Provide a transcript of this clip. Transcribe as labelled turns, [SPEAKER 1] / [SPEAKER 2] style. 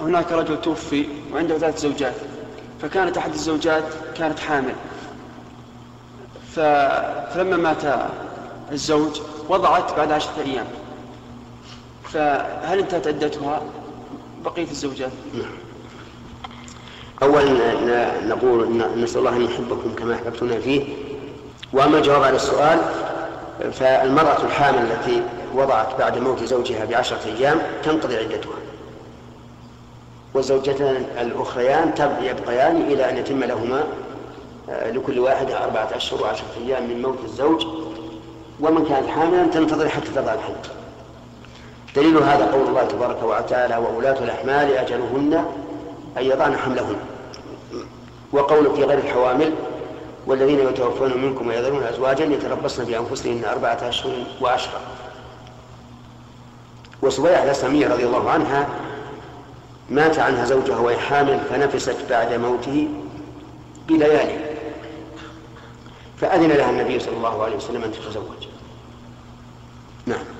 [SPEAKER 1] هناك رجل توفي وعنده ثلاث زوجات فكانت أحد الزوجات كانت حامل. فلما مات الزوج وضعت بعد عشرة أيام. فهل انتهت عدتها بقية الزوجات؟ نعم.
[SPEAKER 2] أولا نقول نسأل الله أن يحبكم كما أحببتنا فيه. وأما الجواب على السؤال فالمرأة الحامل التي وضعت بعد موت زوجها بعشرة أيام تنقضي عدتها. والزوجتان الأخريان يبقيان إلى أن يتم لهما آه، لكل واحدة أربعة أشهر وعشرة أيام من موت الزوج. ومن كانت حاملا تنتظر حتى تضع الحمل دليل هذا قول الله تبارك وتعالى وولاة الأحمال أجلهن أن يضعن حملهن وقول في غير الحوامل والذين يتوفون منكم ويذرون أزواجا يتربصن بأنفسهن أربعة أشهر وعشرة وسبيعة الأسلامية رضي الله عنها مات عنها زوجها وهي حامل فنفست بعد موته بليالي. فأذن لها النبي صلى الله عليه وسلم أن تتزوج. نعم.